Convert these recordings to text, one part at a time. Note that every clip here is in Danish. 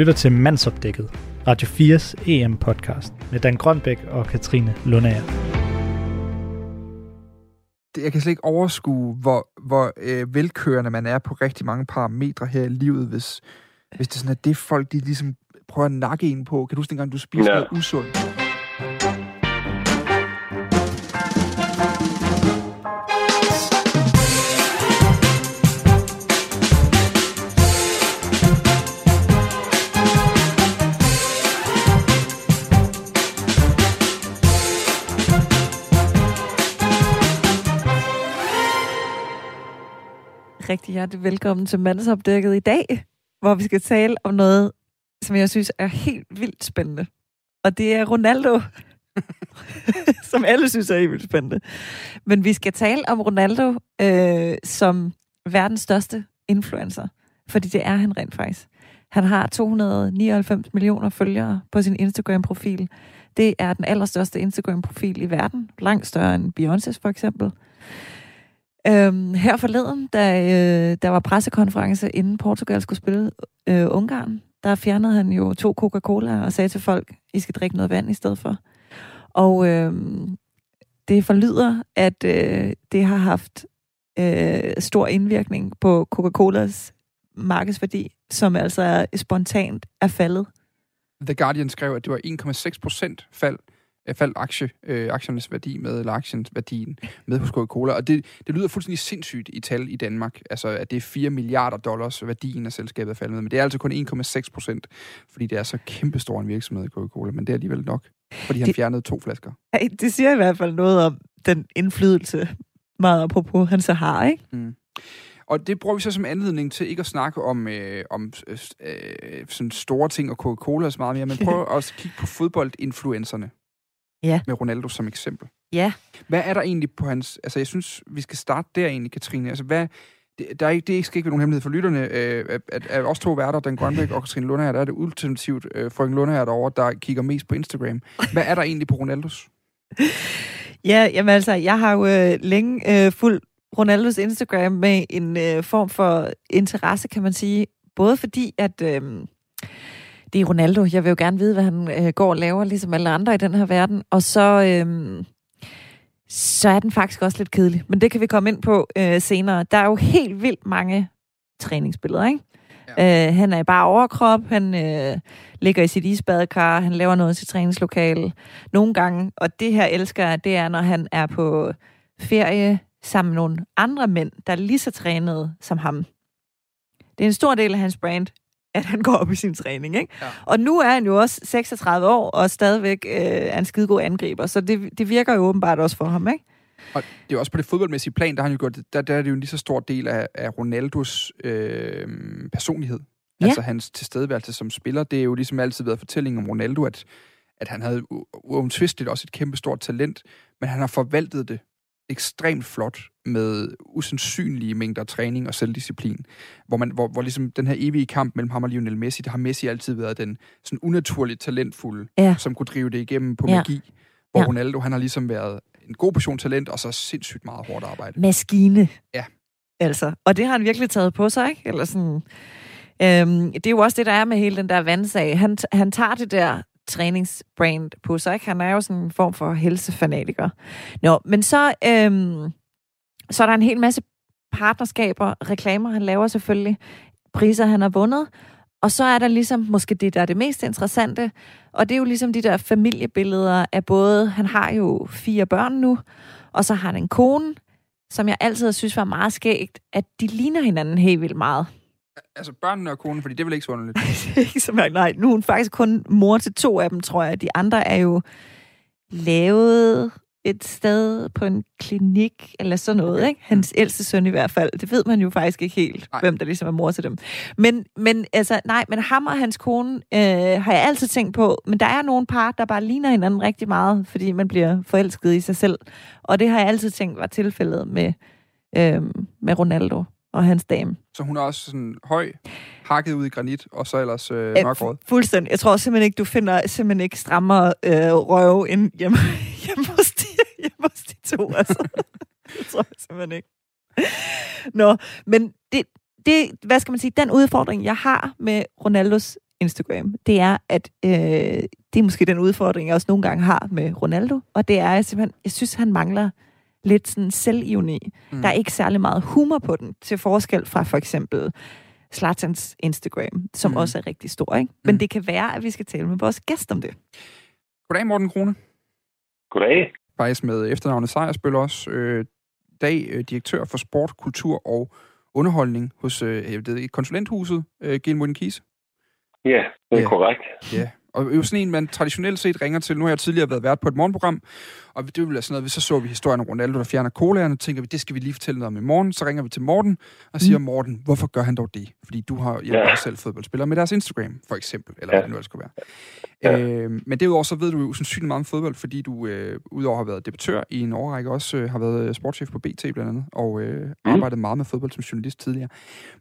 lytter til Mandsopdækket, Radio 4's EM-podcast med Dan Grønbæk og Katrine Lundager. Jeg kan slet ikke overskue, hvor, hvor øh, velkørende man er på rigtig mange parametre her i livet, hvis, hvis det er sådan, at det folk, de ligesom prøver at nakke en på. Kan du huske dengang, du spiste ja. noget usundt? Rigtig hjertelig velkommen til Mandsopdækket i dag, hvor vi skal tale om noget, som jeg synes er helt vildt spændende. Og det er Ronaldo, som alle synes er helt vildt spændende. Men vi skal tale om Ronaldo øh, som verdens største influencer, fordi det er han rent faktisk. Han har 299 millioner følgere på sin Instagram-profil. Det er den allerstørste Instagram-profil i verden, langt større end Beyoncé's for eksempel. Øhm, her forleden, da øh, der var pressekonference, inden Portugal skulle spille øh, Ungarn, der fjernede han jo to Coca-Cola og sagde til folk, I skal drikke noget vand i stedet for. Og øh, det forlyder, at øh, det har haft øh, stor indvirkning på Coca-Colas markedsværdi, som altså spontant er faldet. The Guardian skrev, at det var 1,6 procent fald faldt aktie, øh, aktiernes værdi med, eller aktiens værdien med hos Coca-Cola. Og det, det lyder fuldstændig sindssygt i tal i Danmark, altså at det er 4 milliarder dollars værdien af selskabet er faldet med. Men det er altså kun 1,6 procent, fordi det er så kæmpestor en virksomhed i Coca-Cola, men det er alligevel nok, fordi han det, fjernede to flasker. Det siger i hvert fald noget om den indflydelse, meget apropos han så har, ikke? Mm. Og det bruger vi så som anledning til ikke at snakke om, øh, om øh, sådan store ting og Coca-Cola så meget mere, men prøve at kigge på fodboldinfluencerne ja. med Ronaldo som eksempel. Ja. Hvad er der egentlig på hans... Altså, jeg synes, vi skal starte der egentlig, Katrine. Altså, hvad... Det, der er ikke, det skal ikke være nogen hemmelighed for lytterne, øh, at, at, at os to værter, Dan Grønbæk og Katrine Lundager, der er det ultimativt øh, frøken Lundager derovre, der kigger mest på Instagram. Hvad er der egentlig på Ronaldos? Ja, jamen altså, jeg har jo øh, længe øh, fuldt Ronaldos Instagram med en øh, form for interesse, kan man sige. Både fordi, at... Øh, det er Ronaldo. Jeg vil jo gerne vide, hvad han øh, går og laver, ligesom alle andre i den her verden. Og så, øh, så er den faktisk også lidt kedelig. Men det kan vi komme ind på øh, senere. Der er jo helt vildt mange træningsbilleder, ikke? Ja. Øh, han er bare overkrop, han øh, ligger i sit isbadekar, han laver noget i sit træningslokale. Nogle gange, og det her elsker jeg, det er, når han er på ferie sammen med nogle andre mænd, der er lige så trænede som ham. Det er en stor del af hans brand at han går op i sin træning. Ikke? Ja. Og nu er han jo også 36 år, og stadigvæk øh, er en skidegod angriber, så det, det virker jo åbenbart også for ham, ikke? Og det er også på det fodboldmæssige plan, der har han jo gjort, der, der er det jo en lige så stor del af, af Ronaldos øh, personlighed. Ja. Altså hans tilstedeværelse som spiller, det er jo ligesom altid været fortællingen om Ronaldo, at, at han havde uomtvisteligt også et kæmpe stort talent, men han har forvaltet det ekstremt flot med usandsynlige mængder træning og selvdisciplin, hvor, man, hvor, hvor ligesom den her evige kamp mellem ham og Lionel Messi, der har Messi altid været den sådan unaturligt talentfulde, ja. som kunne drive det igennem på ja. magi, hvor ja. Ronaldo, han har ligesom været en god portion talent, og så sindssygt meget hårdt arbejde. Maskine. Ja. Altså, og det har han virkelig taget på sig, ikke? Eller sådan... Øhm, det er jo også det, der er med hele den der vandsag. Han, han tager det der træningsbrand på sig. Ikke? Han er jo sådan en form for helsefanatiker. Nå, men så, øhm, så er der en hel masse partnerskaber, reklamer, han laver selvfølgelig, priser, han har vundet. Og så er der ligesom måske det, der er det mest interessante, og det er jo ligesom de der familiebilleder af både, han har jo fire børn nu, og så har han en kone, som jeg altid har synes var meget skægt, at de ligner hinanden helt vildt meget. Altså børnene og konen, fordi det vel ikke så underligt? ikke så nej, nu er hun faktisk kun mor til to af dem, tror jeg. De andre er jo lavet et sted på en klinik, eller sådan noget, okay. ikke? Hans ældste søn i hvert fald. Det ved man jo faktisk ikke helt, nej. hvem der ligesom er mor til dem. Men, men altså, nej, men ham og hans kone øh, har jeg altid tænkt på, men der er nogle par, der bare ligner hinanden rigtig meget, fordi man bliver forelsket i sig selv. Og det har jeg altid tænkt var tilfældet med, øh, med Ronaldo og hans dame. Så hun er også sådan høj, hakket ud i granit, og så ellers øh, mørkhåret? Fuldstændig. Jeg tror simpelthen ikke, du finder simpelthen ikke strammere øh, røv end hjemme, hjemme, hos de, hjemme hos de to. Altså. det tror jeg simpelthen ikke. Nå, men det, det, hvad skal man sige, den udfordring, jeg har med Ronaldos Instagram, det er, at øh, det er måske den udfordring, jeg også nogle gange har med Ronaldo, og det er, at simpelthen, jeg synes, han mangler lidt sådan selvivni. Mm. Der er ikke særlig meget humor på den, til forskel fra for eksempel Slatans Instagram, som mm. også er rigtig stor. Ikke? Men mm. det kan være, at vi skal tale med vores gæst om det. Goddag, Morten Krone. Goddag. Faktisk med efternavnet Sejersbøl også. Øh, dag øh, direktør for sport, kultur og underholdning hos øh, jeg ved, konsulenthuset øh, Gilmoden Kise. Ja, det er ja. korrekt. Ja, og jo sådan en, man traditionelt set ringer til. Nu har jeg tidligere været vært på et morgenprogram, og det vil være sådan noget, så så vi historien om Ronaldo, der fjerner colaerne, tænker vi, det skal vi lige fortælle noget om i morgen. Så ringer vi til Morten og siger, mm. Morten, hvorfor gør han dog det? Fordi du har jeg ja. selv fodboldspiller med deres Instagram, for eksempel, eller ja. hvad det nu ellers skulle være. Ja. Øh, men derudover så ved du jo sandsynligt meget om fodbold, fordi du øh, udover at have været debattør i en årrække, også øh, har været sportschef på BT blandt andet, og øh, mm. arbejdet meget med fodbold som journalist tidligere.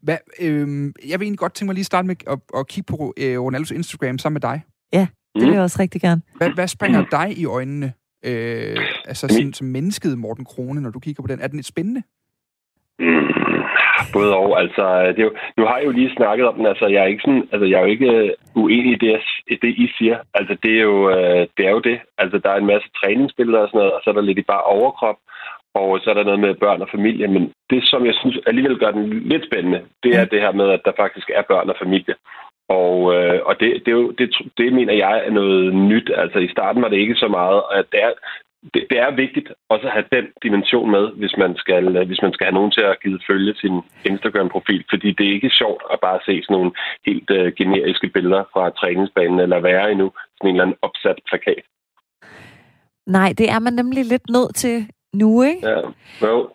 Hvad, øh, jeg vil egentlig godt tænke mig lige at starte med at, at kigge på øh, Ronaldos Instagram sammen med dig. Ja. Det vil jeg også rigtig gerne. Hvad, hvad springer dig i øjnene, øh, altså sådan, som mennesket Morten Krone, når du kigger på den? Er den lidt spændende? Mm, både og. Altså, det er jo, nu har jeg jo lige snakket om den. Altså, jeg er ikke sådan, altså, jeg er jo ikke øh, uenig i det, i det, I siger. Altså, det er, jo, øh, det er jo det. Altså, der er en masse træningsbilleder og sådan noget, og så er der lidt i bare overkrop, og så er der noget med børn og familie. Men det, som jeg synes alligevel gør den lidt spændende, det er det her med, at der faktisk er børn og familie. Og, øh, og det, det, er det, det mener jeg er noget nyt. Altså i starten var det ikke så meget, at det er, det, det er vigtigt også at have den dimension med, hvis man skal, øh, hvis man skal have nogen til at give følge sin Instagram-profil, fordi det er ikke sjovt at bare se sådan nogle helt uh, generiske billeder fra træningsbanen, eller være endnu sådan en eller anden opsat plakat. Nej, det er man nemlig lidt nødt til nu, ikke? Ja, jo.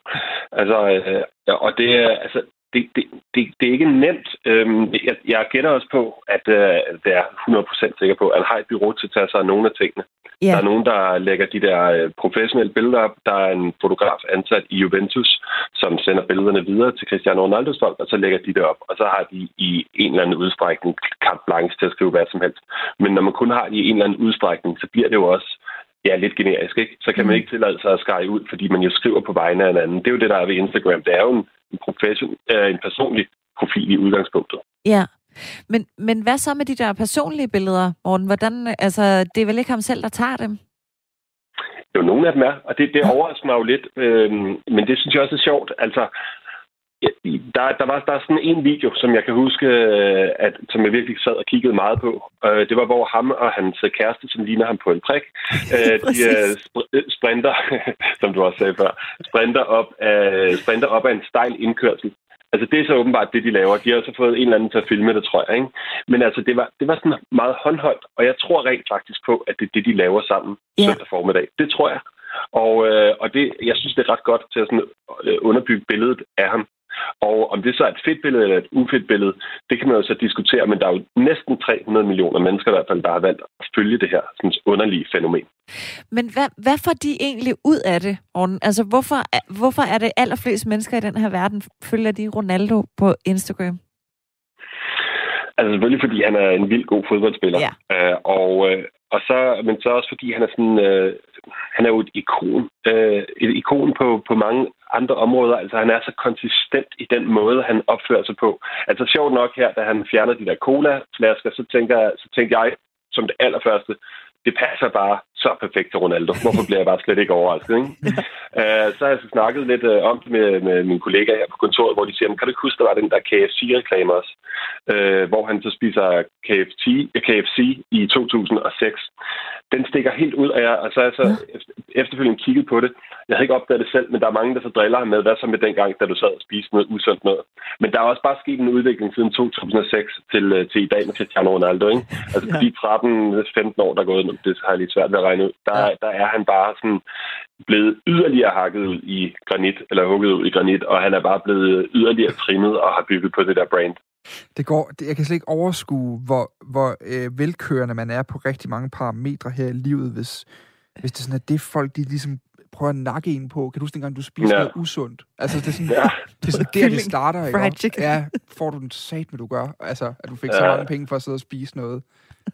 Altså, øh, ja, og det er, altså, det, det, det, det er ikke nemt. Øhm, jeg, jeg gætter også på, at øh, det er 100% sikker på, at har et bureau til at tage sig af nogle af tingene. Yeah. Der er nogen, der lægger de der øh, professionelle billeder op. Der er en fotograf ansat i Juventus, som sender billederne videre til Cristiano Ronaldo's folk, og så lægger de det op. Og så har de i en eller anden udstrækning carte blanche til at skrive hvad som helst. Men når man kun har det i en eller anden udstrækning, så bliver det jo også ja, lidt generisk, ikke? Så kan man mm. ikke tillade sig at skære ud, fordi man jo skriver på vegne af en anden. Det er jo det, der er ved Instagram. Det er jo en, en, profession, øh, en personlig profil i udgangspunktet. Ja. Men, men hvad så med de der personlige billeder, Morten? Hvordan, altså, det er vel ikke ham selv, der tager dem? Jo, nogle af dem er, og det, det overrasker mig jo lidt, øh, men det synes jeg også er sjovt. Altså, der, der, var, der er sådan en video, som jeg kan huske, øh, at, som jeg virkelig sad og kiggede meget på. Øh, det var, hvor ham og hans kæreste, som ligner ham på en prik, øh, de sprinter, som du også sagde før, sprinter op af, sprinter op af en stejl indkørsel. Altså, det er så åbenbart det, de laver. De har så fået en eller anden til at filme det, tror jeg. Ikke? Men altså, det var, det var sådan meget håndholdt, og jeg tror rent faktisk på, at det er det, de laver sammen yeah. søndag formiddag. Det tror jeg. Og, øh, og det, jeg synes, det er ret godt til at sådan, øh, underbygge billedet af ham. Og om det så er et fedt billede eller et ufedt billede, det kan man jo så diskutere, men der er jo næsten 300 millioner mennesker i hvert fald, der har valgt at følge det her sådan underlige fænomen. Men hvad, hvad får de egentlig ud af det, Orten? Altså, hvorfor, hvorfor er det allerflest mennesker i den her verden, følger de Ronaldo på Instagram? Altså selvfølgelig, fordi han er en vild god fodboldspiller. Ja. Øh, og, øh, og så, men så også fordi han er sådan, øh, han er jo et ikon, øh, et ikon på, på mange andre områder. Altså han er så konsistent i den måde, han opfører sig på. Altså sjovt nok her, da han fjerner de der cola-flasker, så tænker, så tænker jeg som det allerførste, det passer bare så perfekt til Ronaldo. Hvorfor bliver jeg bare slet ikke overrasket? Ikke? uh, så har jeg så snakket lidt uh, om det med, med mine kollegaer her på kontoret, hvor de siger, kan du ikke huske, der var den der KFC-reklame også, uh, hvor han så spiser KFC, KFC i 2006. Den stikker helt ud af jer, og så har jeg så efterfølgende kigget på det. Jeg havde ikke opdaget det selv, men der er mange, der så driller ham med, hvad så med dengang, da du sad og spiste noget usundt noget. Men der er også bare sket en udvikling siden 2006 til, til i dag med Cristiano Ronaldo. Ikke? Altså ja. de 13-15 år, der er gået, det har jeg lidt svært ved at regne ud, der, ja. der er han bare sådan blevet yderligere hakket ud i granit, eller hugget ud i granit, og han er bare blevet yderligere trimmet og har bygget på det der brand. Det går, det, jeg kan slet ikke overskue, hvor, hvor øh, velkørende man er på rigtig mange parametre her i livet, hvis, hvis det er sådan, at det folk, de ligesom prøver at nakke en på. Kan du huske dengang, du spiser ja. noget usundt? Altså, det er sådan, ja. det er sådan der, det starter, ikke? Ja, får du den sat, med du gør. Altså, at du fik ja. så mange penge for at sidde og spise noget,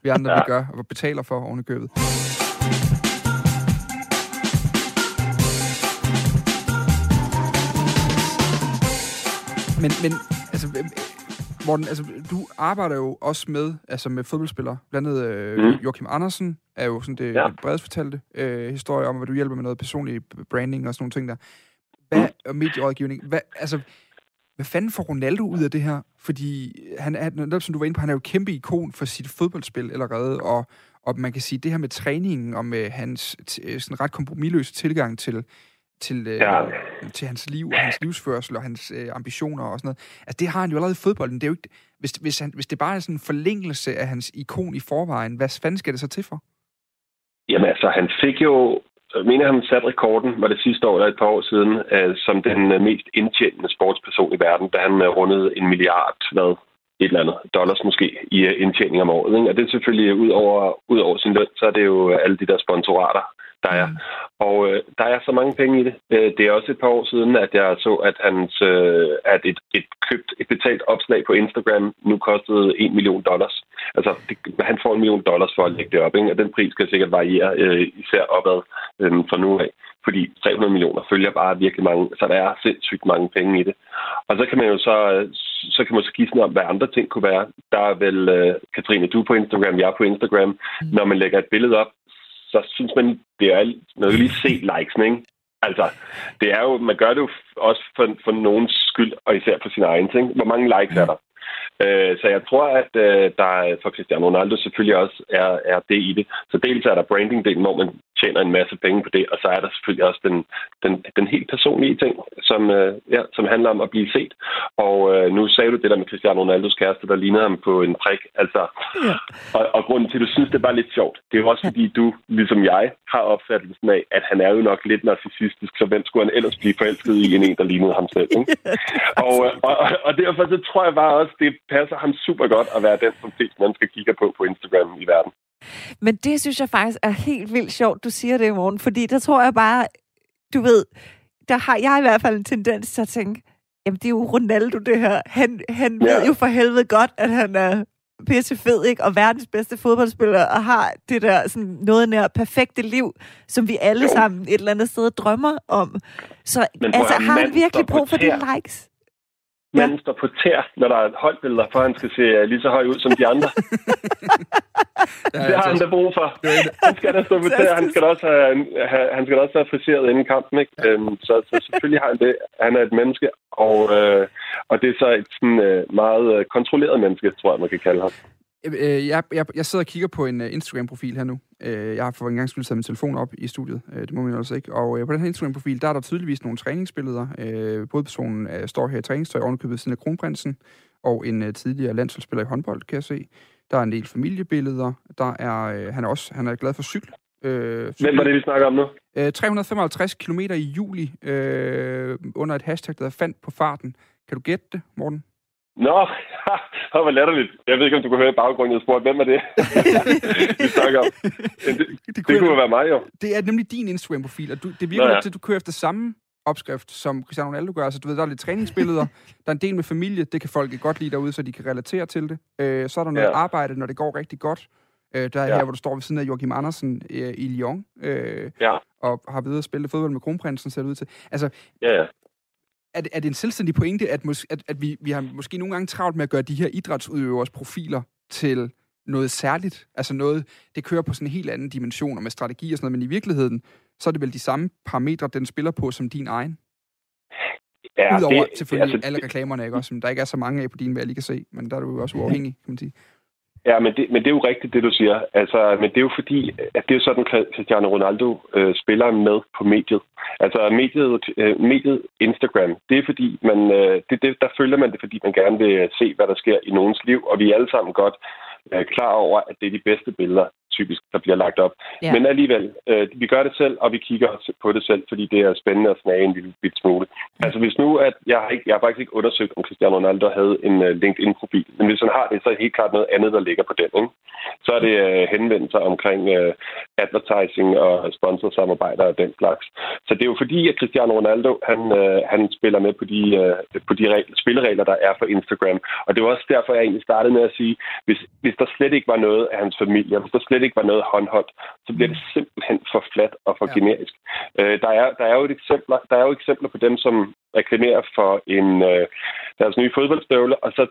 vi andre ja. vi gør, og betaler for oven i købet. Men, men altså, Morten, altså, du arbejder jo også med, altså med fodboldspillere. Blandt andet øh, mm. Joachim Andersen er jo sådan det ja. bredest fortalte øh, historie om, hvad du hjælper med noget personlig branding og sådan nogle ting der. Hvad, mm. og medierådgivning. Hvad, altså, hvad fanden får Ronaldo ud af det her? Fordi han er, som du var inde på, han er jo et kæmpe ikon for sit fodboldspil allerede, og, og man kan sige, det her med træningen og med hans sådan ret kompromilløse tilgang til, til, øh, ja. til hans liv og hans livsførsel og hans øh, ambitioner og sådan noget. Altså, det har han jo allerede i fodbolden. Det er jo ikke, hvis, hvis, han, hvis det bare er sådan en forlængelse af hans ikon i forvejen, hvad fanden skal det så til for? Jamen altså, han fik jo mener, han satte rekorden, var det sidste år eller et par år siden, uh, som den uh, mest indtjenende sportsperson i verden, da han uh, rundede en milliard, hvad, et eller andet dollars måske, i øh, indtjening om året. Ikke? Og det er selvfølgelig ud over, ud over sin løn, så er det jo alle de der sponsorater, der er. Mm. Og øh, der er så mange penge i det. Øh, det er også et par år siden, at jeg så, at, hans, øh, at et, et købt, et betalt opslag på Instagram nu kostede 1 million dollars. Altså, det, han får en million dollars for at lægge det op, ikke? og den pris skal sikkert variere, øh, især opad øh, fra nu af. Fordi 300 millioner følger bare virkelig mange, så der er sindssygt mange penge i det. Og så kan man jo så, så kan man så gisne om, hvad andre ting kunne være. Der er vel, øh, Katrine, du på Instagram, jeg er på Instagram. Mm. Når man lægger et billede op, så synes man, det er noget lige se likesen, ikke? Altså, det er jo, man gør det jo også for, for nogens skyld, og især for sin egen ting. Hvor mange likes er der? Øh, så jeg tror, at øh, der for Cristiano Ronaldo selvfølgelig også er, er det i det. Så dels er der branding-delen, hvor man tjener en masse penge på det, og så er der selvfølgelig også den, den, den helt personlige ting, som, øh, ja, som handler om at blive set. Og øh, nu sagde du det der med Cristiano Ronaldos kæreste, der lignede ham på en prik. Altså, ja. og, og grunden til, at du synes, det var lidt sjovt, det er jo også fordi, du, ligesom jeg, har opfattelsen af, at han er jo nok lidt narcissistisk, så hvem skulle han ellers blive forelsket i en, en der lignede ham selv? Ikke? og, og, og, og derfor så tror jeg bare også, det passer ham super godt at være den, som flest mennesker kigger på på Instagram i verden. Men det synes jeg faktisk er helt vildt sjovt, du siger det i morgen, fordi der tror jeg bare, du ved, der har jeg i hvert fald en tendens til at tænke, jamen det er jo Ronaldo det her. Han, han ja. ved jo for helvede godt, at han er pisse fed, ikke? Og verdens bedste fodboldspiller, og har det der sådan noget nær perfekte liv, som vi alle jo. sammen et eller andet sted drømmer om. Så altså, har han virkelig brug for de likes? Manden står på tær, når der er holdbilleder, for han skal se uh, lige så høj ud som de andre. ja, det har han da brug for. Han skal da stå på tær. Han skal da også have, have, han skal da også have friseret inden kampen. Ikke? Ja. Øhm, så, så selvfølgelig har han det. Han er et menneske, og, øh, og det er så et sådan, øh, meget øh, kontrolleret menneske, tror jeg, man kan kalde ham. Øh, jeg, jeg, jeg sidder og kigger på en uh, Instagram-profil her nu. Uh, jeg har for en gang skulle tage min telefon op i studiet. Uh, det må man altså ikke. Og uh, på den her Instagram-profil, der er der tydeligvis nogle træningsbilleder. Både personen uh, står her i træningstøj ovenikøbet siden af kronprinsen, og en uh, tidligere landsholdsspiller i håndbold, kan jeg se. Der er en del familiebilleder. Der er, uh, han, er også, han er glad for cykel. Uh, Hvem var det, vi snakker om nu? Uh, 355 km i juli uh, under et hashtag, der fandt på farten. Kan du gætte det, Morten? Nå, det var latterligt. Jeg ved ikke, om du kunne høre i baggrunden. Jeg spurgte, hvem er det? vi snakker om. Det, det, det kunne, være mig, jo. Det er nemlig din Instagram-profil, og du, det virker Nå, ja. til, at du kører efter samme opskrift, som Cristiano Ronaldo gør. Altså, du ved, der er lidt træningsbilleder, der er en del med familie, det kan folk godt lide derude, så de kan relatere til det. Øh, så er der noget ja. arbejde, når det går rigtig godt. Øh, der er ja. her, hvor du står ved siden af Joachim Andersen øh, i Lyon, øh, ja. og har videre spillet fodbold med kronprinsen, ser det ud til. Altså, ja, ja er, det, er det en selvstændig pointe, at, mås- at, at vi, vi har måske nogle gange travlt med at gøre de her idrætsudøvers profiler til noget særligt? Altså noget, det kører på sådan en helt anden dimension og med strategi og sådan noget, men i virkeligheden, så er det vel de samme parametre, den spiller på som din egen? Ja, Udover det, selvfølgelig altså, alle reklamerne, ikke? Også, som der ikke er så mange af på din, hvad jeg lige kan se, men der er du jo også uafhængig, kan man sige. Ja, men det, men det er jo rigtigt, det du siger. Altså, men det er jo fordi, at det er sådan, Cristiano Ronaldo øh, spiller med på mediet. Altså mediet, øh, mediet Instagram, det er fordi, man, øh, det, det, der følger man det, fordi man gerne vil se, hvad der sker i nogens liv, og vi er alle sammen godt øh, klar over, at det er de bedste billeder, typisk, der bliver lagt op. Ja. Men alligevel, øh, vi gør det selv, og vi kigger på det selv, fordi det er spændende at snage en lille bit smule. Ja. Altså hvis nu, at jeg har, ikke, jeg har faktisk ikke undersøgt, om Cristiano Ronaldo havde en uh, LinkedIn-profil, men hvis han har det, så er det helt klart noget andet, der ligger på den. Ikke? Så er det uh, henvendelser omkring uh, advertising og sponsorsamarbejder og den slags. Så det er jo fordi, at Cristiano Ronaldo, han, øh, han spiller med på de, øh, på de regler, spilleregler, der er for Instagram. Og det var også derfor, jeg egentlig startede med at sige, hvis, hvis der slet ikke var noget af hans familie, hvis der slet ikke var noget håndholdt, så bliver det simpelthen for fladt og for ja. generisk. Øh, der, er, der, er jo et eksempler, der er jo eksempler på dem, som reklamerer for en øh, deres nye fodboldstøvle, og så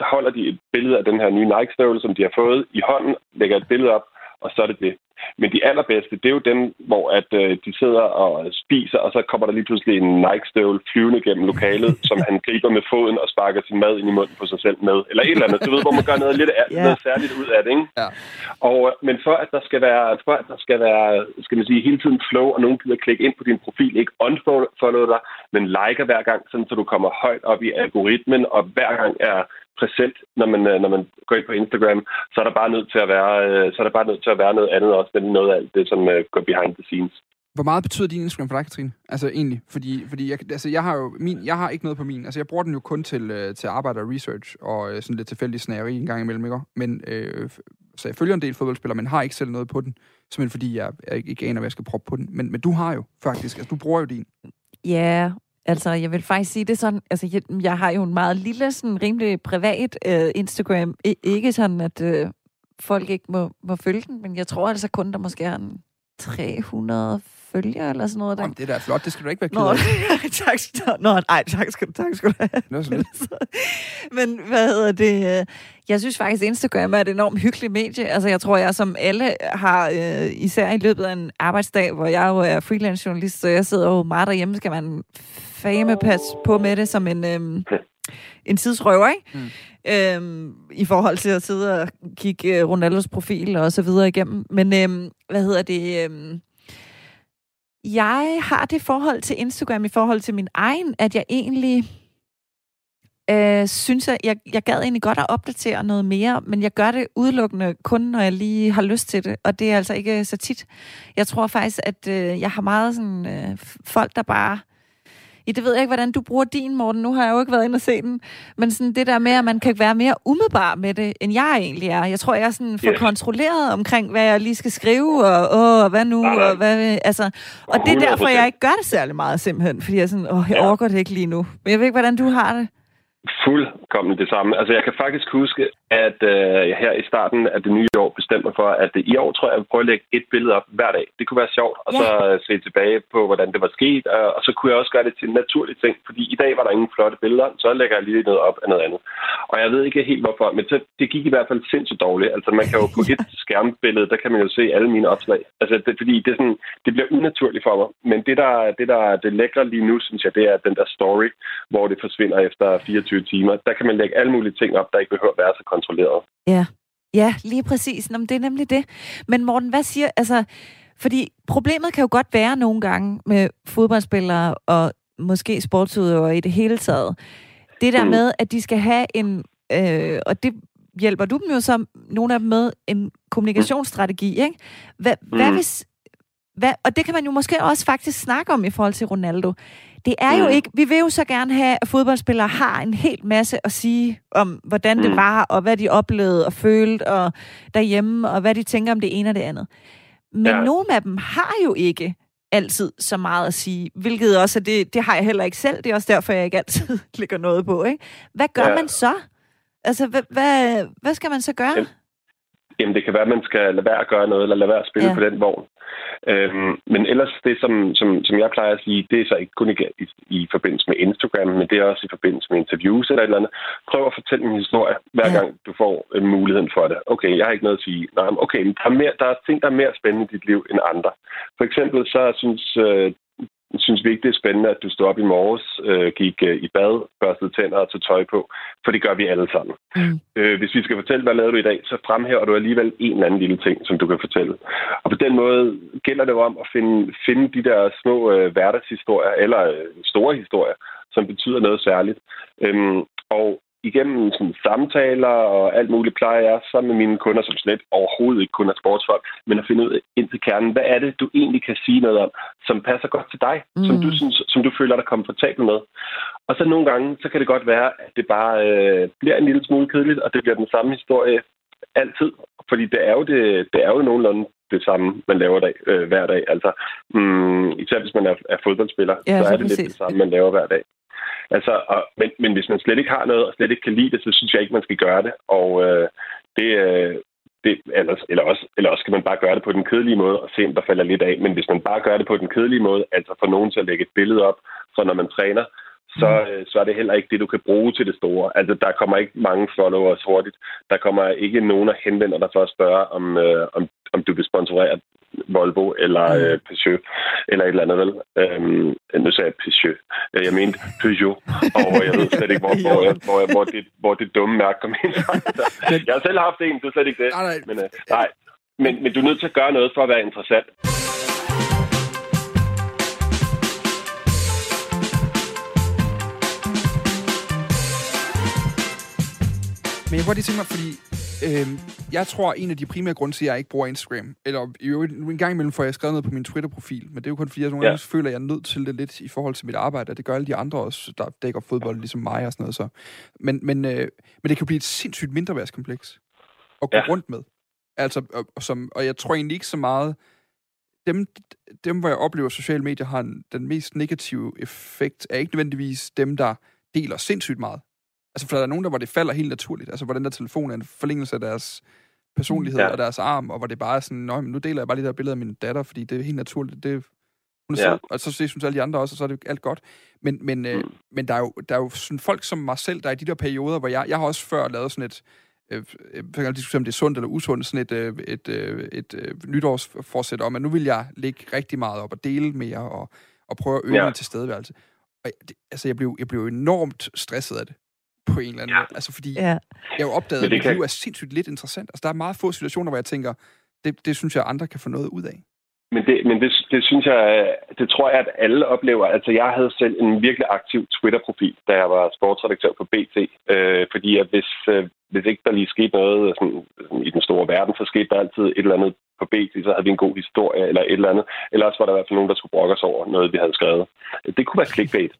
holder de et billede af den her nye Nike-støvle, som de har fået i hånden, lægger et billede op, og så er det det. Men de allerbedste, det er jo dem, hvor at, øh, de sidder og spiser, og så kommer der lige pludselig en Nike-støvle flyvende gennem lokalet, som han griber med foden og sparker sin mad ind i munden på sig selv med. Eller et eller andet. Du ved, hvor man gør noget lidt yeah. noget særligt ud af det, ikke? Ja. Og, øh, men for at der skal være, for at der skal være, skal man sige, hele tiden flow, og nogen gider klikke ind på din profil, ikke unfollow dig, men liker hver gang, sådan så du kommer højt op i algoritmen, og hver gang er præsent, når man, øh, når man går ind på Instagram, så er der bare nødt til at være, øh, så er der bare nødt til at være noget andet også, end noget af alt det, som øh, går behind the scenes. Hvor meget betyder din Instagram for dig, Katrine? Altså egentlig, fordi, fordi jeg, altså, jeg har jo min, jeg har ikke noget på min. Altså jeg bruger den jo kun til, til arbejde og research og sådan lidt tilfældig snæveri en gang imellem, ikke? Men, øh, så jeg følger en del fodboldspillere, men har ikke selv noget på den. Simpelthen fordi jeg, jeg ikke aner, hvad jeg skal proppe på den. Men, men du har jo faktisk, altså du bruger jo din. Ja, Altså, jeg vil faktisk sige det sådan, altså, jeg, jeg har jo en meget lille, sådan rimelig privat øh, Instagram. I, ikke sådan, at øh, folk ikke må, må følge den, men jeg tror altså kun, der måske er en 300 følgere eller sådan noget. Der. Jamen, det er da flot, det skal du ikke være ked af. Nå, tak, Nå, nej, tak skal, tak skal du have. Det er så lidt. Men hvad hedder det? Jeg synes faktisk, Instagram er et enormt hyggeligt medie. Altså, jeg tror, jeg som alle har, øh, især i løbet af en arbejdsdag, hvor jeg jo er freelance journalist, så jeg sidder jo meget derhjemme, skal man fame pas på med det som en, øhm, en tidsrøver, ikke? Mm. Øhm, I forhold til at sidde og kigge øh, Ronaldos profil og så videre igennem. Men øhm, hvad hedder det? Øhm, jeg har det forhold til Instagram i forhold til min egen, at jeg egentlig øh, synes, at jeg, jeg gad egentlig godt at opdatere noget mere, men jeg gør det udelukkende kun, når jeg lige har lyst til det, og det er altså ikke så tit. Jeg tror faktisk, at øh, jeg har meget sådan øh, folk, der bare Ja, det ved jeg ikke, hvordan du bruger din, Morten. Nu har jeg jo ikke været inde og se den. Men sådan det der med, at man kan være mere umiddelbar med det, end jeg egentlig er. Jeg tror, jeg er sådan for yeah. kontrolleret omkring, hvad jeg lige skal skrive, og åh, hvad nu, nej, nej. og hvad... Altså, og det er derfor, jeg ikke gør det særlig meget, simpelthen. Fordi jeg sådan, åh, jeg ja. overgår det ikke lige nu. Men jeg ved ikke, hvordan du har det. Fuldkommen det samme. Altså, jeg kan faktisk huske, at øh, her i starten af det nye år bestemte mig for, at i år tror jeg, jeg vil prøve at lægge et billede op hver dag. Det kunne være sjovt, og ja. så øh, se tilbage på, hvordan det var sket, og, og så kunne jeg også gøre det til en naturlig ting, fordi i dag var der ingen flotte billeder, så lægger jeg lige noget op af noget andet. Og jeg ved ikke helt hvorfor, men så, det gik i hvert fald sindssygt dårligt. Altså, man kan jo på et skærmbillede, der kan man jo se alle mine opslag. Altså, det, fordi det, er sådan, det bliver unaturligt for mig. Men det, der, det, der det lækre lige nu, synes jeg, det er den der story, hvor det forsvinder efter 24 timer. Der kan man lægge alle mulige ting op, der ikke behøver at være så kontrolleret. Ja, ja lige præcis. Nå, det er nemlig det. Men Morten, hvad siger... Altså, fordi problemet kan jo godt være nogle gange med fodboldspillere og måske sportsudøvere i det hele taget. Det der mm. med, at de skal have en... Øh, og det hjælper du dem jo så, nogle af dem med, en kommunikationsstrategi, ikke? Hvad, mm. hvad hvis... Hvad, og det kan man jo måske også faktisk snakke om i forhold til Ronaldo. Det er mm. jo ikke... Vi vil jo så gerne have, at fodboldspillere har en hel masse at sige om, hvordan mm. det var, og hvad de oplevede og følte og derhjemme, og hvad de tænker om det ene og det andet. Men ja. nogle af dem har jo ikke altid så meget at sige, hvilket også det, det har jeg heller ikke selv. Det er også derfor, jeg ikke altid lægger noget på. Ikke? Hvad gør ja. man så? Altså, hvad, hvad, hvad skal man så gøre? Jamen, det kan være, at man skal lade være at gøre noget, eller lade være at spille ja. på den vogn. Øhm, men ellers, det som, som, som jeg plejer at sige, det er så ikke kun i, i, i forbindelse med Instagram, men det er også i forbindelse med interviews eller et eller andet. Prøv at fortælle en historie, hver gang du får øh, muligheden for det. Okay, jeg har ikke noget at sige. Nej, okay, men der er, mere, der er ting, der er mere spændende i dit liv end andre. For eksempel så synes øh, synes vi ikke, det er spændende, at du står op i morges, øh, gik øh, i bad, børstede tænder og tog tøj på, for det gør vi alle sammen. Mm. Øh, hvis vi skal fortælle, hvad lavede du i dag, så fremhæver du alligevel en eller anden lille ting, som du kan fortælle. Og på den måde gælder det jo om at finde, finde de der små øh, hverdagshistorier, eller øh, store historier, som betyder noget særligt. Øhm, og igennem sådan, samtaler og alt muligt plejer jeg sammen med mine kunder, som slet overhovedet ikke kun er sportsfolk, men at finde ud ind til kernen, hvad er det, du egentlig kan sige noget om, som passer godt til dig, mm. som, du synes, som du føler dig komfortabel med. Og så nogle gange, så kan det godt være, at det bare øh, bliver en lille smule kedeligt, og det bliver den samme historie altid. fordi det er jo, det, det er jo nogenlunde det samme, man laver dag, øh, hver dag. Altså, mm, især hvis man er, er fodboldspiller, ja, så så er det lidt det samme, man laver hver dag. Altså, og, men, men hvis man slet ikke har noget, og slet ikke kan lide det, så synes jeg ikke, man skal gøre det. Og øh, det, øh, det, ellers, eller, også, eller også skal man bare gøre det på den kedelige måde og se, om der falder lidt af. Men hvis man bare gør det på den kedelige måde, altså få nogen til at lægge et billede op, så når man træner, så, mm. øh, så er det heller ikke det, du kan bruge til det store. Altså, der kommer ikke mange followers hurtigt. Der kommer ikke nogen at henvende dig for at spørge, om, øh, om, om du vil sponsorere Volvo eller mm. øh, Peugeot eller et eller andet, vel? Øhm, nu sagde jeg Peugeot. Jeg mente Peugeot, og jeg ved slet ikke, hvor, hvor, hvor, hvor, det, hvor det dumme mærke kom ind. jeg har selv haft en, det er slet ikke det. Nej, nej. Men, øh, nej. Men, men du er nødt til at gøre noget for at være interessant. Men jeg kunne godt lige tænke mig, fordi øh, jeg tror, en af de primære grunde til, at jeg ikke bruger Instagram, eller jo, en gang imellem får jeg skrevet noget på min Twitter-profil, men det er jo kun fordi, jeg nogle gange føler, at jeg er nødt til det lidt i forhold til mit arbejde, og det gør alle de andre også, der dækker fodbold, ligesom mig og sådan noget. Så. Men, men, øh, men det kan blive et sindssygt mindreværdskompleks at gå ja. rundt med. Altså, og, og, som, og jeg tror egentlig ikke så meget, dem, dem hvor jeg oplever, at sociale medier har en, den mest negative effekt, er ikke nødvendigvis dem, der deler sindssygt meget. Altså, for der er nogen, der, hvor det falder helt naturligt. Altså, hvor den der telefon er en forlængelse af deres personlighed ja. og deres arm, og hvor det bare er sådan, Nå, men nu deler jeg bare lige der billeder af min datter, fordi det er helt naturligt. Det, hun er ja. sød, og så synes alle de andre også, og så er det alt godt. Men, men, øh, mm. øh, men der, er jo, der er jo sådan folk som mig selv, der er i de der perioder, hvor jeg, jeg har også før lavet sådan et, øh, jeg kan diskutere, om det er sundt eller usundt, sådan et, øh, et, øh, et, øh, nytårsforsæt om, at nu vil jeg lægge rigtig meget op og dele mere, og, og prøve at øge ja. min tilstedeværelse. Og det, altså, jeg blev, jeg blev enormt stresset af det på en eller anden ja. måde. Altså, fordi ja. jeg har jo opdaget, at mit kan... liv er sindssygt lidt interessant. Altså, der er meget få situationer, hvor jeg tænker, det, det synes jeg, andre kan få noget ud af. Men, det, men det, det synes jeg, det tror jeg, at alle oplever. Altså, jeg havde selv en virkelig aktiv Twitter-profil, da jeg var sportsredaktør på BT. Øh, fordi at hvis, øh, hvis ikke der lige skete noget øh, sådan, sådan, i den store verden, så skete der altid et eller andet på BT, så havde vi en god historie eller et eller andet. Ellers var der i hvert fald nogen, der skulle brokke os over noget, vi havde skrevet. Det kunne være clickbait.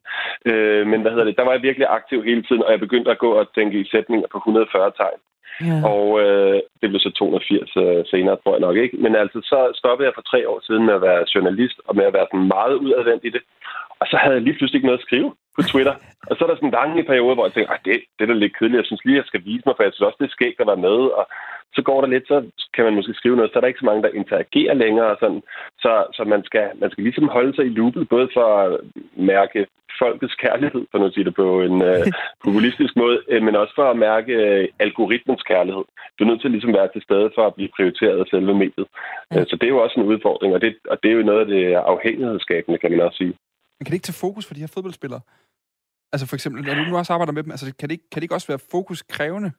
Øh, men hvad hedder det? Der var jeg virkelig aktiv hele tiden, og jeg begyndte at gå og tænke i sætninger på 140 tegn. Ja. Og øh, det blev så 280 øh, senere, tror jeg nok ikke. Men altså, så stoppede jeg for tre år siden med at være journalist, og med at være sådan meget udadvendt i det. Og så havde jeg lige pludselig ikke noget at skrive på Twitter. Og så er der sådan en lange periode, hvor jeg tænker, det, det er da lidt kedeligt. Jeg synes lige, jeg skal vise mig, for jeg synes også, det er skægt at være med. Og så går der lidt, så kan man måske skrive noget, så er der ikke så mange, der interagerer længere. Og sådan. Så, så man, skal, man skal ligesom holde sig i loopet, både for at mærke folkets kærlighed, for at sige det på en uh, populistisk måde, øh, men også for at mærke uh, algoritmens kærlighed. Du er nødt til at ligesom være til stede for at blive prioriteret af selve mediet. Ja. Så det er jo også en udfordring, og det, og det er jo noget af det afhængighedsskabende, kan man også sige. Men kan det ikke tage fokus for de her fodboldspillere? Altså for eksempel, når du nu også arbejder med dem, altså kan det ikke, kan det ikke også være fokuskrævende,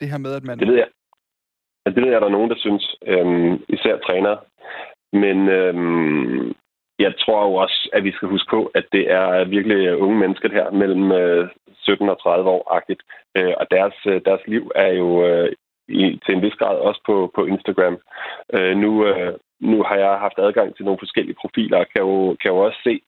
det her med, at man... Det ved jeg. Altså, det ved jeg, at der er nogen, der synes, øhm, især trænere. Men øhm, jeg tror jo også, at vi skal huske på, at det er virkelig øh, unge mennesker her, mellem øh, 17 og 30 år-agtigt. Øh, og deres, deres liv er jo i, til en vis grad også på, på Instagram. Nu, nu har jeg haft adgang til nogle forskellige profiler, og kan jo, kan jo også se,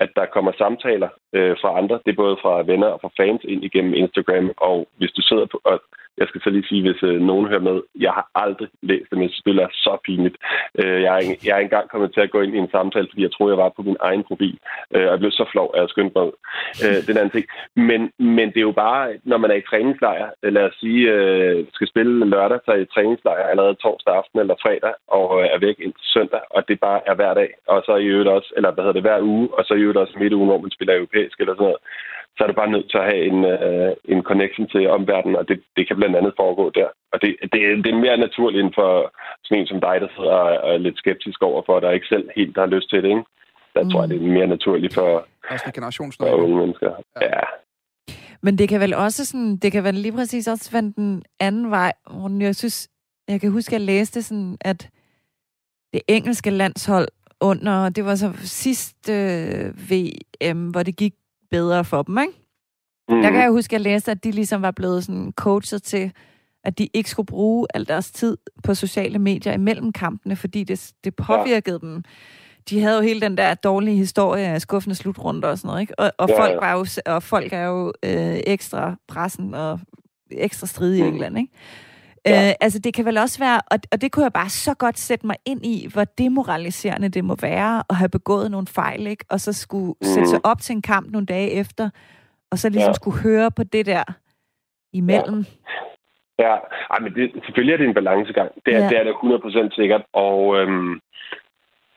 at der kommer samtaler øh, fra andre. Det er både fra venner og fra fans ind igennem Instagram. Og hvis du sidder på, og jeg skal så lige sige, hvis øh, nogen hører med, jeg har aldrig læst det, men jeg synes, det er så pinligt. Øh, jeg, er, jeg er engang kommet til at gå ind i en samtale, fordi jeg troede, jeg var på min egen profil, øh, og jeg blev så flov, at jeg skyndte mig øh, den anden ting. Men, men det er jo bare, når man er i træningslejr, øh, lad os sige, øh, skal spille lørdag, så er i træningslejr allerede torsdag aften eller fredag, og øh, er væk indtil søndag, og det bare er hver dag, og så i øvrigt også, eller hvad hedder det, hver uge, og så i øvrigt også midt ugen, hvor man spiller europæisk eller sådan noget så er det bare nødt til at have en, uh, en connection til omverdenen, og det, det kan blandt andet foregå der. Og det, det, det er mere naturligt end for sådan en som dig, der sidder og er lidt skeptisk over for, der ikke selv helt har lyst til det. Ikke? Der mm. tror jeg, det er mere naturligt for, for unge mennesker. Ja. ja. Men det kan vel også sådan, det kan vel lige præcis også vende den anden vej, hvor jeg synes, jeg kan huske, at jeg læste sådan, at det engelske landshold under, det var så sidste øh, VM, hvor det gik bedre for dem, ikke? Mm. Jeg kan jo huske, at jeg læste, at de ligesom var blevet sådan coachet til, at de ikke skulle bruge al deres tid på sociale medier imellem kampene, fordi det, det påvirkede ja. dem. De havde jo hele den der dårlige historie af skuffende slutrunder og sådan noget, ikke? Og, og, ja, folk, var jo, og folk er jo øh, ekstra pressen og ekstra stridige i mm. England, ikke? Ja. Øh, altså, det kan vel også være, og, og det kunne jeg bare så godt sætte mig ind i, hvor demoraliserende det må være at have begået nogle fejl, ikke? Og så skulle mm. sætte sig op til en kamp nogle dage efter, og så ligesom ja. skulle høre på det der imellem. Ja, ja. Ej, men det, selvfølgelig er det en balancegang. Det er, ja. det, er det 100% sikkert. Og øhm,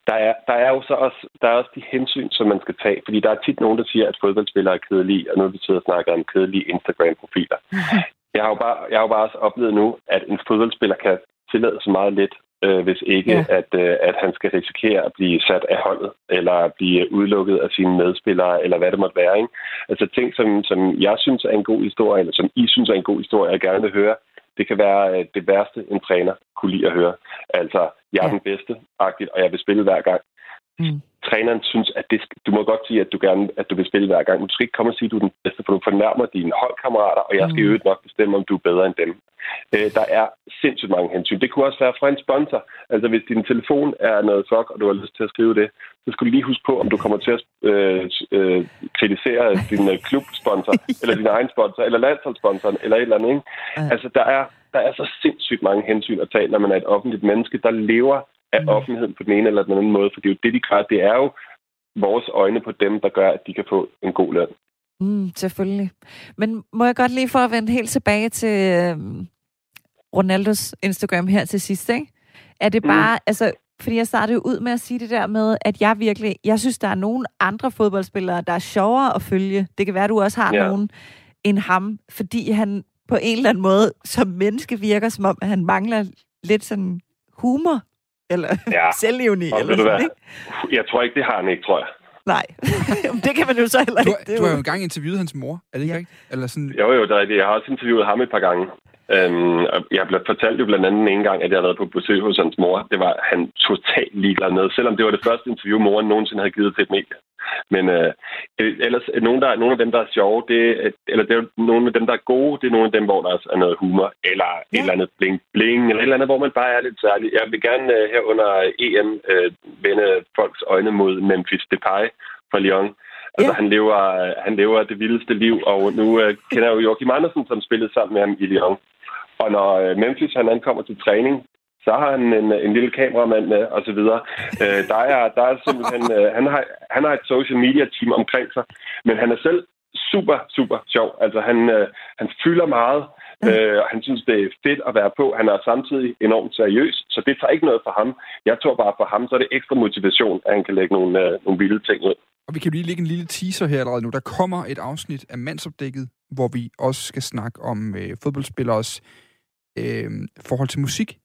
der, er, der er jo så også, der er også de hensyn, som man skal tage. Fordi der er tit nogen, der siger, at fodboldspillere er kedelige, og nu vi sidder og snakker om kedelige Instagram-profiler. Jeg har, jo bare, jeg har jo bare også oplevet nu, at en fodboldspiller kan tillade så meget lidt, øh, hvis ikke ja. at, øh, at han skal risikere at blive sat af holdet, eller blive udelukket af sine medspillere, eller hvad det måtte være. Ikke? Altså ting, som, som jeg synes er en god historie, eller som I synes er en god historie, jeg gerne vil høre, det kan være øh, det værste, en træner kunne lide at høre. Altså, jeg er ja. den bedste, agtigt, og jeg vil spille hver gang. Mm. Træneren synes, at det, du må godt sige, at du gerne at du vil spille hver gang. Men du skal ikke komme og sige, at du er den bedste, for du fornærmer dine holdkammerater, og jeg skal mm. jo nok bestemme, om du er bedre end dem. Øh, der er sindssygt mange hensyn. Det kunne også være fra en sponsor. Altså, hvis din telefon er noget fuck, og du har lyst til at skrive det, så skal du lige huske på, om du kommer til at øh, øh, kritisere din øh, klubsponsor, eller din egen sponsor, eller landsholdssponsoren, eller et eller andet. Ikke? Altså, der er, der er så sindssygt mange hensyn at tage, når man er et offentligt menneske, der lever af mm. offentligheden på den ene eller den anden måde. For det er jo det, de gør. Det er jo vores øjne på dem, der gør, at de kan få en god løn. Mm, selvfølgelig. Men må jeg godt lige for at vende helt tilbage til øh, Ronaldos Instagram her til sidst, ikke? Er det bare, mm. altså, fordi jeg startede jo ud med at sige det der med, at jeg virkelig, jeg synes, der er nogle andre fodboldspillere, der er sjovere at følge. Det kan være, du også har ja. nogen end ham, fordi han på en eller anden måde som menneske virker, som om han mangler lidt sådan humor eller ja. selvlivende, eller sådan, ikke? Jeg tror ikke, det har han ikke, tror jeg. Nej, det kan man jo så heller ikke. Du, du har jo engang interviewet hans mor, er det ikke ja. rigtigt? Eller sådan... Jo, jo, det er rigtigt. Jeg har også interviewet ham et par gange. Øhm, jeg blev fortalt jo blandt andet en gang, at jeg havde været på besøg hos hans mor. Det var han totalt ligeglad med, selvom det var det første interview, moren nogensinde havde givet til et medie. Men øh, ellers, nogle, der, nogle af dem, der er sjove, det, eller det er nogle af dem, der er gode, det er nogle af dem, hvor der er noget humor, eller ja. et eller andet bling-bling, eller et eller andet, hvor man bare er lidt særlig. Jeg vil gerne øh, her under EM øh, vende folks øjne mod Memphis Depay fra Lyon. Altså, ja. han, lever, han lever det vildeste liv, og nu øh, kender jeg jo Joachim Andersen, som spillede sammen med ham i Lyon. Og når øh, Memphis han ankommer til træning, så har han en, en lille kameramand med, og så videre. Øh, der, er, der er simpelthen... Øh, han, har, han har et social media team omkring sig, men han er selv super, super sjov. Altså, han, øh, han fylder meget, øh, og han synes, det er fedt at være på. Han er samtidig enormt seriøs, så det tager ikke noget for ham. Jeg tror bare, for ham så er det ekstra motivation, at han kan lægge nogle, øh, nogle vilde ting ud. Og vi kan lige lægge en lille teaser her allerede nu. Der kommer et afsnit af Mandsopdækket, hvor vi også skal snakke om øh, fodboldspillers øh, forhold til musik.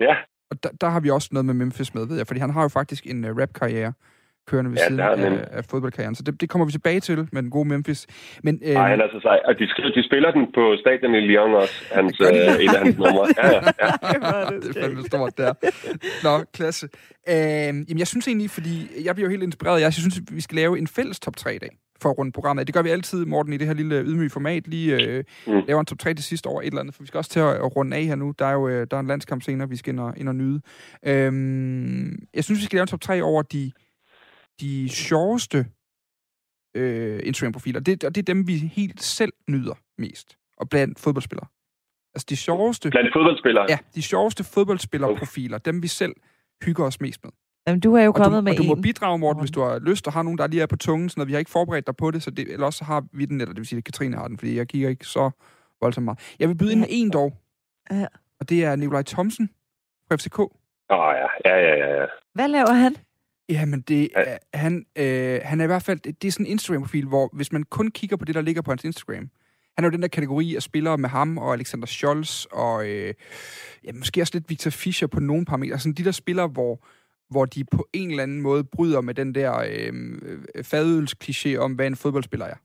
Ja. Og der, der har vi også noget med Memphis med, ved jeg, fordi han har jo faktisk en uh, rap-karriere kørende ved ja, siden af, af fodboldkarrieren. Så det, det kommer vi tilbage til med den gode Memphis. Men, øh... Ej, han er så sej. Og de, de spiller den på stadion i Lyon også, hans, øh, et af hans numre. Ja, ja, ja. det er fandme stort der. Nå, klasse. Øh, jamen, jeg synes egentlig, fordi jeg bliver jo helt inspireret. Jeg synes, vi skal lave en fælles top 3 i dag for at runde programmet. Det gør vi altid, Morten, i det her lille ydmyge format. Lige øh, mm. laver en top 3 til sidst over et eller andet, for vi skal også til at, runde af her nu. Der er jo øh, der er en landskamp senere, vi skal ind og, ind og nyde. Øhm, jeg synes, vi skal lave en top 3 over de, de sjoveste øh, Instagram-profiler. Det, og det er dem, vi helt selv nyder mest. Og blandt fodboldspillere. Altså de sjoveste... Blandt fodboldspillere? Ja, de sjoveste fodboldspillerprofiler. Dem, vi selv hygger os mest med. Jamen, du er jo og kommet du, med og du må bidrage, Morten, hvis du har lyst, og har nogen, der lige er på tungen, så vi har ikke forberedt dig på det, så det, eller også har vi den, eller det vil sige, at Katrine har den, fordi jeg kigger ikke så voldsomt meget. Jeg vil byde ind med en dog, ja. og det er Nikolaj Thomsen fra FCK. Åh oh, ja, ja, ja, ja. ja. Hvad laver han? Jamen, det, ja. han, øh, han er i hvert fald, det er sådan en Instagram-profil, hvor hvis man kun kigger på det, der ligger på hans Instagram, han er jo den der kategori af spillere med ham og Alexander Scholz og øh, ja, måske også lidt Victor Fischer på nogle parametre. Sådan de der spillere, hvor, hvor de på en eller anden måde bryder med den der øh, fadølskliché om, hvad en fodboldspiller er.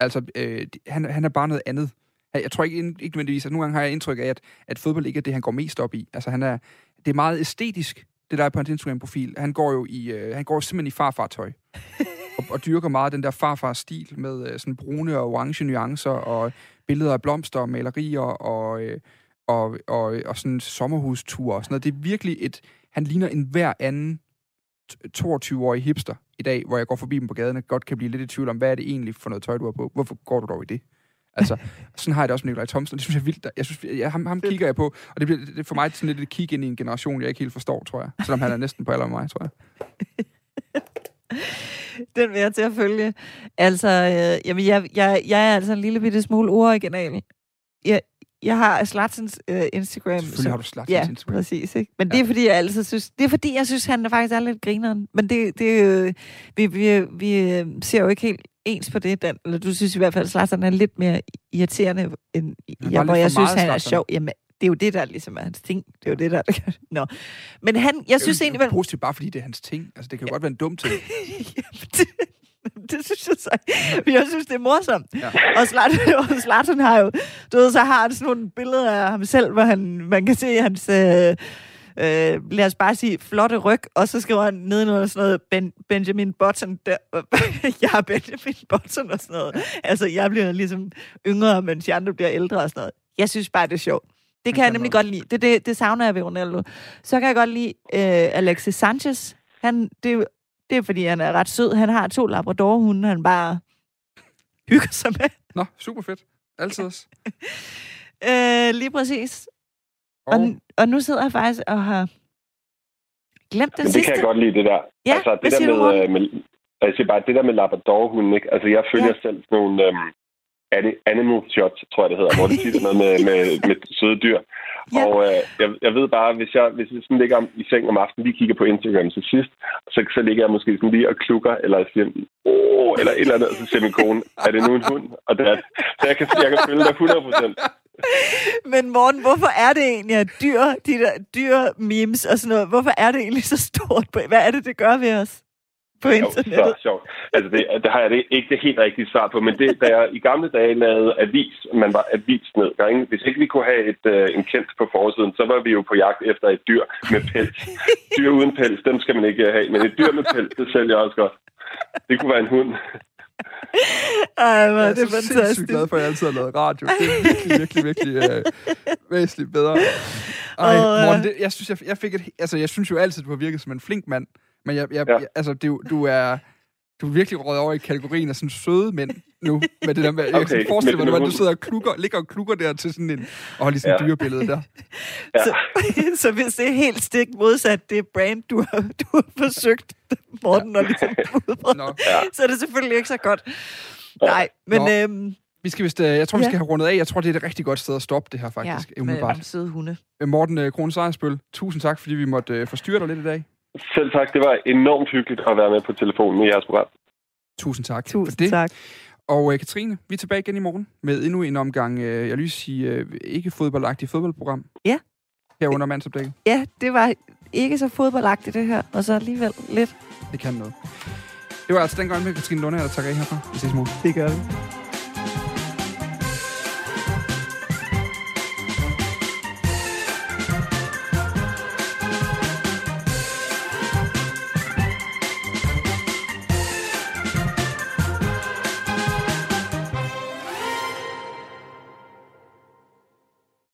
Altså, øh, han, han er bare noget andet. Jeg tror ikke, ikke nødvendigvis, at nogle gange har jeg indtryk af, at, at fodbold ikke er det, han går mest op i. Altså, han er, det er meget æstetisk, det der er på hans Instagram-profil. Han går jo i, øh, han går simpelthen i farfartøj. og, og dyrker meget den der farfar-stil med øh, sådan brune og orange nuancer og billeder af blomster og malerier og, øh, og, og, og sådan sommerhustur og sådan noget. Det er virkelig et, han ligner en hver anden 22-årig hipster i dag, hvor jeg går forbi dem på gaden og godt kan blive lidt i tvivl om, hvad er det egentlig for noget tøj, du har på? Hvorfor går du dog i det? Altså, sådan har jeg det også med Nikolaj Thomsen. Det synes jeg er vildt. Jeg synes, jeg, ham, ham kigger jeg på, og det bliver det for mig sådan lidt et kig ind i en generation, jeg ikke helt forstår, tror jeg. Selvom han er næsten på alder med mig, tror jeg. Den vil jeg til at følge. Altså, øh, jamen, jeg, jeg, jeg er altså en lille bitte smule original. Jeg, jeg har Slatsens øh, Instagram. Selvfølgelig har du Slatsens ja, Instagram. præcis. Ikke? Men ja. det er fordi, jeg altid synes, det er fordi, jeg synes, han er faktisk er lidt grineren. Men det, det øh, vi, vi, vi øh, ser jo ikke helt ens på det. Den, eller du synes i hvert fald, at Slatsen er lidt mere irriterende, end jeg, hvor jeg synes, han er sjov. Jamen, det er jo det, der ligesom er hans ting. Det er jo det, der... Nå. Men han, jeg synes egentlig... Det er positivt bare, fordi det er hans ting. Altså, det kan jo ja. godt være en dum ting. det, synes jeg så. Men jeg synes, det er morsomt. Ja. Og, Zlatan, og Zlatan har jo... Du ved, så har han sådan nogle billeder af ham selv, hvor han, man kan se hans... Øh, øh, lad os bare sige, flotte ryg, og så skriver han ned noget sådan noget, ben, Benjamin Button, der, jeg er Benjamin Button og sådan noget. Altså, jeg bliver ligesom yngre, mens de andre bliver ældre og sådan noget. Jeg synes bare, det er sjovt. Det kan jeg nemlig godt lide. Det, det, det savner jeg ved Ronaldo. Så kan jeg godt lide øh, Alexis Sanchez. Han, det, det er, fordi han er ret sød. Han har to labradorhunde, han bare hygger sig med. Nå, super fedt. Altid også. øh, lige præcis. Oh. Og, og nu sidder jeg faktisk og har glemt det Men sidste. det kan jeg godt lide, det der. Ja, altså, det der med, øh, med, jeg siger bare, det der med labradorhunden, ikke? Altså, jeg følger ja. selv sådan nogle øhm, animal shots, tror jeg, det hedder, hvor det siger noget med, med, med søde dyr. Ja. Og øh, jeg, jeg ved bare, hvis jeg, hvis jeg sådan ligger i seng om aftenen, lige kigger på Instagram til sidst, så, så ligger jeg måske sådan lige og klukker, eller siger, åh, eller et eller andet, og så siger min kone, er det nu en hund? Og det er, så jeg kan, jeg kan følge dig 100 procent. Men Morten, hvorfor er det egentlig, at dyr, de der dyr memes og sådan noget, hvorfor er det egentlig så stort? Hvad er det, det gør ved os? På internettet. Jo, så sjovt. Altså, det, det har jeg det, ikke det helt rigtige svar på, men det, da jeg i gamle dage lavede avis, man var avisnedgang, hvis ikke vi kunne have et, uh, en kendt på forsiden, så var vi jo på jagt efter et dyr med pels. dyr uden pels, dem skal man ikke have, men et dyr med pels, det sælger også godt. Det kunne være en hund. Ej, man, jeg er det er så fantastisk. sindssygt glad for, at jeg altid har lavet radio. Det er virkelig, virkelig, virkelig øh, væsentligt bedre. Ej, Morten, det, jeg, synes, jeg, jeg, fik et, altså, jeg synes jo altid, du har virket som en flink mand. Men jeg, jeg, ja. jeg, altså, du, du er... Du er virkelig råd over i kategorien af sådan søde mænd nu. Med det der med, okay, jeg kan forestille mig, at du sidder og klukker, ligger og klukker der til sådan en, og holder sådan ja. dyrebillede der. Ja. Så, så hvis det er helt stik modsat det brand, du har, du har forsøgt, Morten, ja. og ligesom udbrede, ja. så er det selvfølgelig ikke så godt. Nej, men... Nå. Øhm, vi skal vist, øh, jeg tror, vi skal ja. have rundet af. Jeg tror, det er et rigtig godt sted at stoppe det her, faktisk. Ja, med søde hunde. Morten øh, Krohn Sejersbøl, tusind tak, fordi vi måtte øh, forstyrre dig lidt i dag. Selv tak. Det var enormt hyggeligt at være med på telefonen i jeres program. Tusind tak Tusind for det. tak. Og uh, Katrine, vi er tilbage igen i morgen med endnu en omgang, uh, jeg vil sige, uh, ikke fodboldagtigt fodboldprogram. Ja. Her under mandsopdækket. Ja, det var ikke så fodboldagtigt det her, og så alligevel lidt. Det kan noget. Det var altså den gang med Katrine Lunde, der takker af herfra. Vi ses i morgen. Det gør vi.